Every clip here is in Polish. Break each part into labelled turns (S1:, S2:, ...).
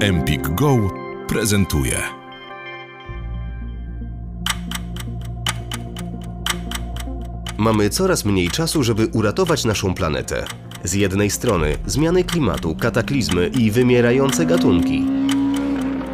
S1: Empik Go prezentuje.
S2: Mamy coraz mniej czasu, żeby uratować naszą planetę. Z jednej strony zmiany klimatu, kataklizmy i wymierające gatunki.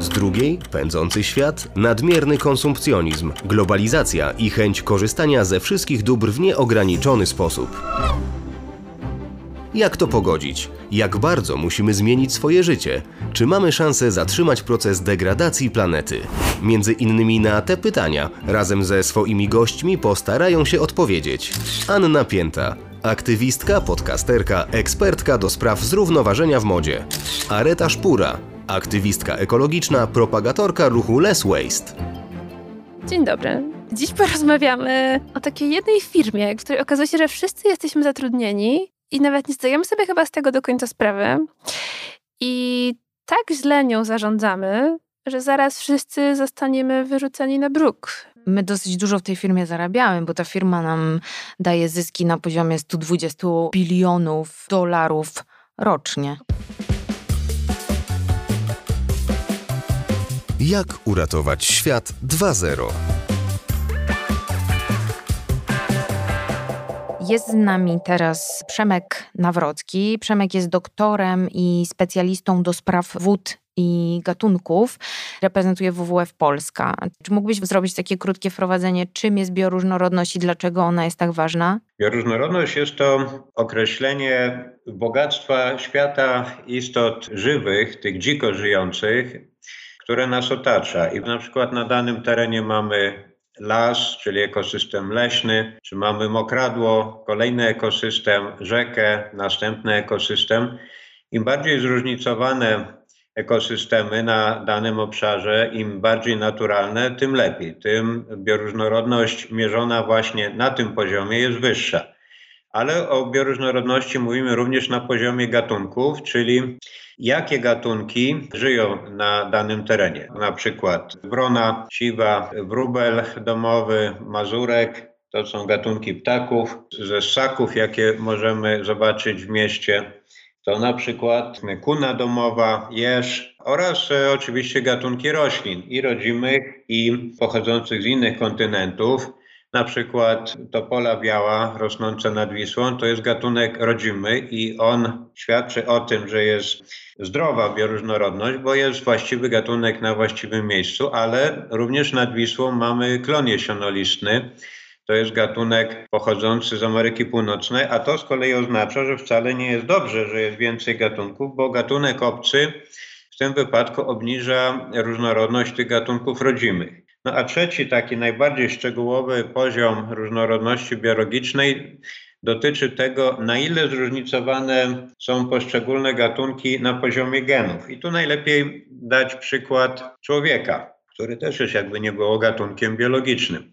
S2: Z drugiej pędzący świat, nadmierny konsumpcjonizm, globalizacja i chęć korzystania ze wszystkich dóbr w nieograniczony sposób. Jak to pogodzić? Jak bardzo musimy zmienić swoje życie? Czy mamy szansę zatrzymać proces degradacji planety? Między innymi na te pytania razem ze swoimi gośćmi postarają się odpowiedzieć. Anna Pięta, aktywistka, podcasterka, ekspertka do spraw zrównoważenia w modzie. Areta Szpura, aktywistka ekologiczna, propagatorka ruchu Less Waste.
S3: Dzień dobry. Dziś porozmawiamy o takiej jednej firmie, w której okazuje się, że wszyscy jesteśmy zatrudnieni i nawet nie zdajemy sobie chyba z tego do końca sprawy. I tak źle nią zarządzamy, że zaraz wszyscy zostaniemy wyrzuceni na bruk.
S4: My dosyć dużo w tej firmie zarabiamy, bo ta firma nam daje zyski na poziomie 120 bilionów dolarów rocznie.
S2: Jak uratować świat 2.0?
S4: Jest z nami teraz Przemek Nawrocki. Przemek jest doktorem i specjalistą do spraw wód i gatunków. Reprezentuje WWF Polska. Czy mógłbyś zrobić takie krótkie wprowadzenie, czym jest bioróżnorodność i dlaczego ona jest tak ważna?
S5: Bioróżnorodność jest to określenie bogactwa świata istot żywych, tych dziko żyjących, które nas otacza. I na przykład na danym terenie mamy las, czyli ekosystem leśny, czy mamy mokradło, kolejny ekosystem, rzekę, następny ekosystem. Im bardziej zróżnicowane ekosystemy na danym obszarze, im bardziej naturalne, tym lepiej. Tym bioróżnorodność mierzona właśnie na tym poziomie jest wyższa. Ale o bioróżnorodności mówimy również na poziomie gatunków, czyli jakie gatunki żyją na danym terenie. Na przykład wrona, siwa, wróbel domowy, mazurek. To są gatunki ptaków ze ssaków, jakie możemy zobaczyć w mieście. To na przykład kuna domowa, jeż oraz e, oczywiście gatunki roślin i rodzimych i pochodzących z innych kontynentów. Na przykład topola biała rosnąca nad Wisłą to jest gatunek rodzimy i on świadczy o tym, że jest zdrowa bioróżnorodność, bo jest właściwy gatunek na właściwym miejscu, ale również nad Wisłą mamy klon jesionolistny. To jest gatunek pochodzący z Ameryki Północnej, a to z kolei oznacza, że wcale nie jest dobrze, że jest więcej gatunków, bo gatunek obcy w tym wypadku obniża różnorodność tych gatunków rodzimych. No a trzeci, taki najbardziej szczegółowy poziom różnorodności biologicznej dotyczy tego, na ile zróżnicowane są poszczególne gatunki na poziomie genów. I tu najlepiej dać przykład człowieka, który też jest jakby nie było gatunkiem biologicznym.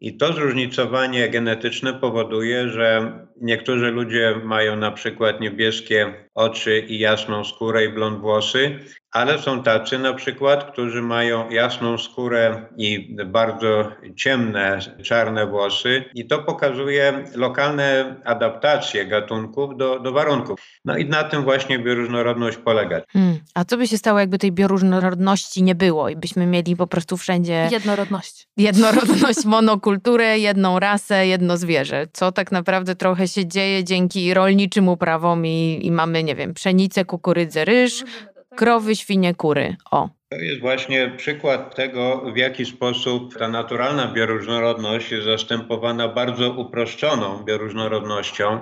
S5: I to zróżnicowanie genetyczne powoduje, że niektórzy ludzie mają na przykład niebieskie oczy i jasną skórę i blond włosy, ale są tacy na przykład, którzy mają jasną skórę i bardzo ciemne, czarne włosy, i to pokazuje lokalne adaptacje gatunków do, do warunków. No i na tym właśnie bioróżnorodność polega. Hmm.
S4: A co by się stało, jakby tej bioróżnorodności nie było i byśmy mieli po prostu wszędzie.
S3: Jednorodność.
S4: Jednorodność, monokulturę, jedną rasę, jedno zwierzę. Co tak naprawdę trochę się dzieje dzięki rolniczym uprawom i, i mamy, nie wiem, pszenicę, kukurydzę, ryż krowy, świnie, kury. O.
S5: To jest właśnie przykład tego, w jaki sposób ta naturalna bioróżnorodność jest zastępowana bardzo uproszczoną bioróżnorodnością,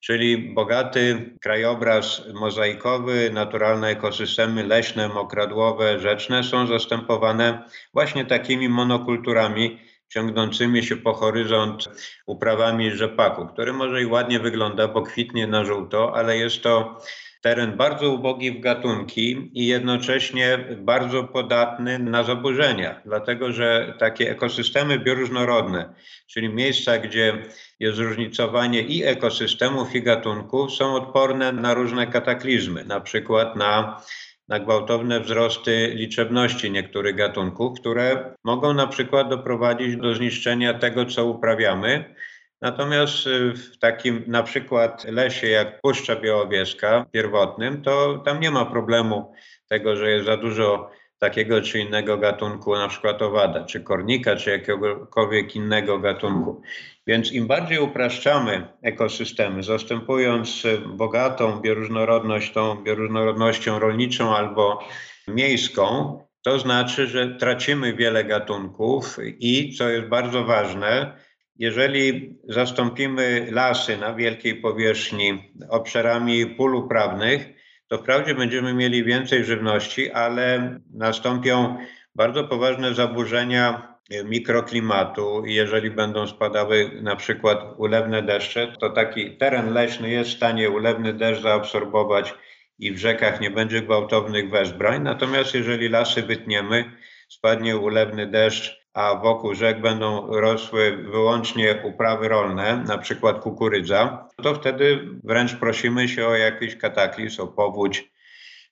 S5: czyli bogaty krajobraz mozaikowy, naturalne ekosystemy leśne, mokradłowe, rzeczne są zastępowane właśnie takimi monokulturami ciągnącymi się po horyzont uprawami rzepaku, który może i ładnie wygląda, bo kwitnie na żółto, ale jest to teren bardzo ubogi w gatunki i jednocześnie bardzo podatny na zaburzenia, dlatego że takie ekosystemy bioróżnorodne, czyli miejsca, gdzie jest zróżnicowanie i ekosystemów, i gatunków, są odporne na różne kataklizmy, na przykład na na gwałtowne wzrosty liczebności niektórych gatunków, które mogą na przykład doprowadzić do zniszczenia tego, co uprawiamy, Natomiast y, w takim na przykład lesie jak Puszcza Białowieska pierwotnym, to tam nie ma problemu tego, że jest za dużo takiego czy innego gatunku, na przykład owada, czy kornika, czy jakiegokolwiek innego gatunku. Więc im bardziej upraszczamy ekosystemy, zastępując bogatą bioróżnorodność tą bioróżnorodnością rolniczą albo miejską, to znaczy, że tracimy wiele gatunków i, co jest bardzo ważne, jeżeli zastąpimy lasy na wielkiej powierzchni obszarami pól uprawnych, to wprawdzie będziemy mieli więcej żywności, ale nastąpią bardzo poważne zaburzenia mikroklimatu jeżeli będą spadały na przykład ulewne deszcze, to taki teren leśny jest w stanie ulewny deszcz zaabsorbować i w rzekach nie będzie gwałtownych wezbrań. Natomiast jeżeli lasy wytniemy, spadnie ulewny deszcz, a wokół rzek będą rosły wyłącznie uprawy rolne, na przykład kukurydza, to wtedy wręcz prosimy się o jakiś kataklizm, o powódź.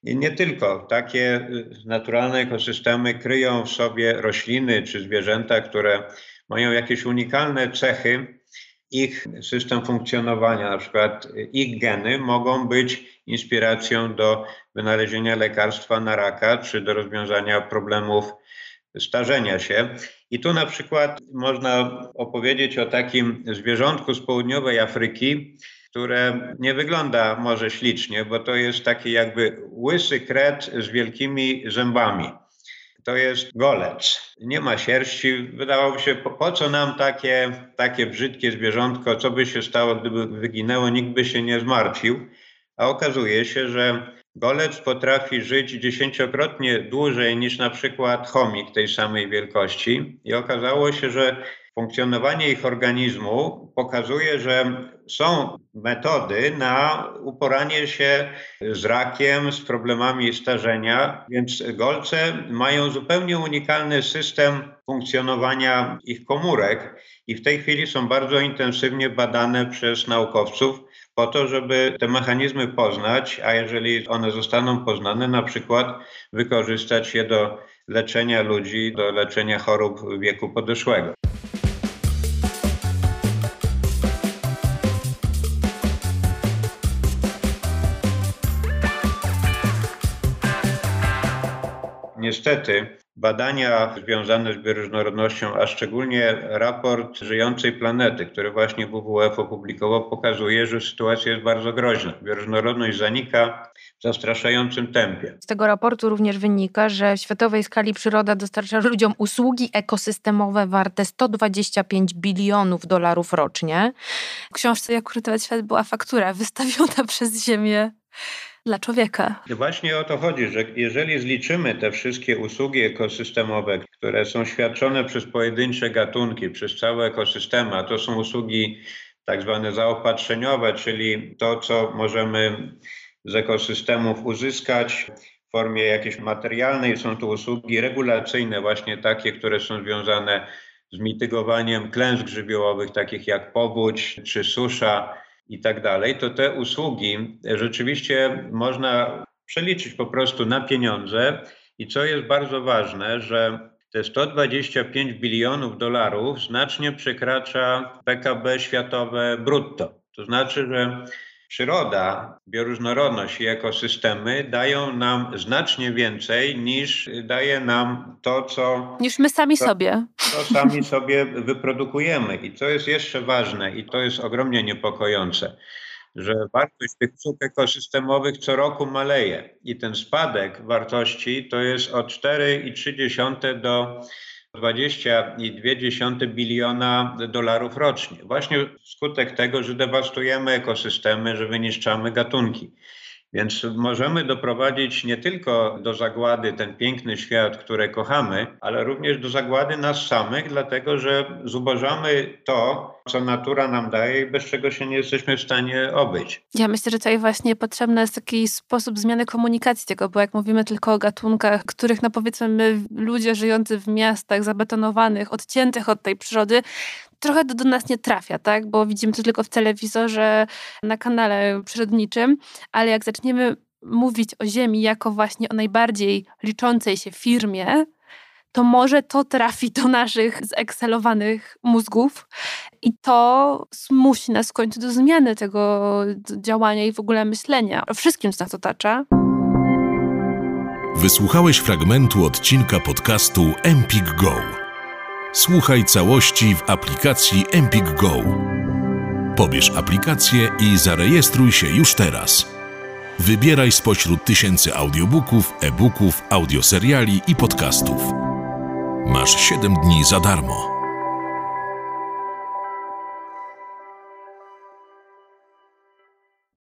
S5: I nie tylko. Takie naturalne ekosystemy kryją w sobie rośliny czy zwierzęta, które mają jakieś unikalne cechy, ich system funkcjonowania, na przykład ich geny mogą być inspiracją do wynalezienia lekarstwa na raka czy do rozwiązania problemów starzenia się. I tu na przykład można opowiedzieć o takim zwierzątku z południowej Afryki, które nie wygląda może ślicznie, bo to jest taki jakby łysy kret z wielkimi zębami. To jest golec. Nie ma sierści. Wydawałoby się, po, po, co nam takie, takie brzydkie zwierzątko, co by się stało, gdyby wyginęło, nikt by się nie zmartwił. A okazuje się, że golec potrafi żyć dziesięciokrotnie dłużej niż na przykład chomik tej samej wielkości. I okazało się, że funkcjonowanie ich organizmu pokazuje, że są metody na uporanie się z rakiem, z problemami starzenia, więc golce mają zupełnie unikalny system funkcjonowania ich komórek i w tej chwili są bardzo intensywnie badane przez naukowców po to, żeby te mechanizmy poznać, a jeżeli one zostaną poznane, na przykład wykorzystać je do leczenia ludzi, do leczenia chorób wieku podeszłego. Niestety badania związane z bioróżnorodnością, a szczególnie raport Żyjącej Planety, który właśnie WWF opublikował, pokazuje, że sytuacja jest bardzo groźna. Bioróżnorodność zanika w zastraszającym tempie.
S4: Z tego raportu również wynika, że w światowej skali przyroda dostarcza ludziom usługi ekosystemowe warte 125 bilionów dolarów rocznie.
S3: W książce Jak uratować świat była faktura wystawiona przez Ziemię dla człowieka.
S5: Właśnie o to chodzi, że jeżeli zliczymy te wszystkie usługi ekosystemowe, które są świadczone przez pojedyncze gatunki, przez całe ekosystemy, a to są usługi tak zwane zaopatrzeniowe, czyli to, co możemy z ekosystemów uzyskać w formie jakiejś materialnej, są to usługi regulacyjne, właśnie takie, które są związane z mitygowaniem klęsk żywiołowych, takich jak powódź czy susza i tak dalej, to te usługi rzeczywiście można przeliczyć po prostu na pieniądze. I co jest bardzo ważne, że te 125 bilionów dolarów znacznie przekracza PKB światowe brutto. To znaczy, że przyroda, bioróżnorodność i ekosystemy dają nam znacznie więcej niż daje nam to, co.
S3: Niż my sami sobie.
S5: To sami sobie wyprodukujemy. I co jest jeszcze ważne, i to jest ogromnie niepokojące, że wartość tych usług ekosystemowych co roku maleje. I ten spadek wartości to jest od 4,3 do 20,2 biliona dolarów rocznie. Właśnie wskutek tego, że dewastujemy ekosystemy, że wyniszczamy gatunki. Więc możemy doprowadzić nie tylko do zagłady ten piękny świat, który kochamy, ale również do zagłady nas samych, dlatego że zubożamy to, co natura nam daje i bez czego się nie jesteśmy w stanie obyć.
S3: Ja myślę, że tutaj właśnie potrzebny jest taki sposób zmiany komunikacji tego, bo jak mówimy tylko o gatunkach, których no powiedzmy my, ludzie żyjący w miastach zabetonowanych, odciętych od tej przyrody, trochę to do nas nie trafia, tak? Bo widzimy to tylko w telewizorze, na kanale przyrodniczym, ale jak zaczniemy mówić o Ziemi jako właśnie o najbardziej liczącej się firmie, to może to trafi do naszych zekselowanych mózgów i to zmusi nas w końcu do zmiany tego działania i w ogóle myślenia o wszystkim, co nas otacza.
S1: Wysłuchałeś fragmentu odcinka podcastu Empik Go. Słuchaj całości w aplikacji Empik Go. Pobierz aplikację i zarejestruj się już teraz. Wybieraj spośród tysięcy audiobooków, e-booków, audioseriali i podcastów. Masz 7 dni za darmo.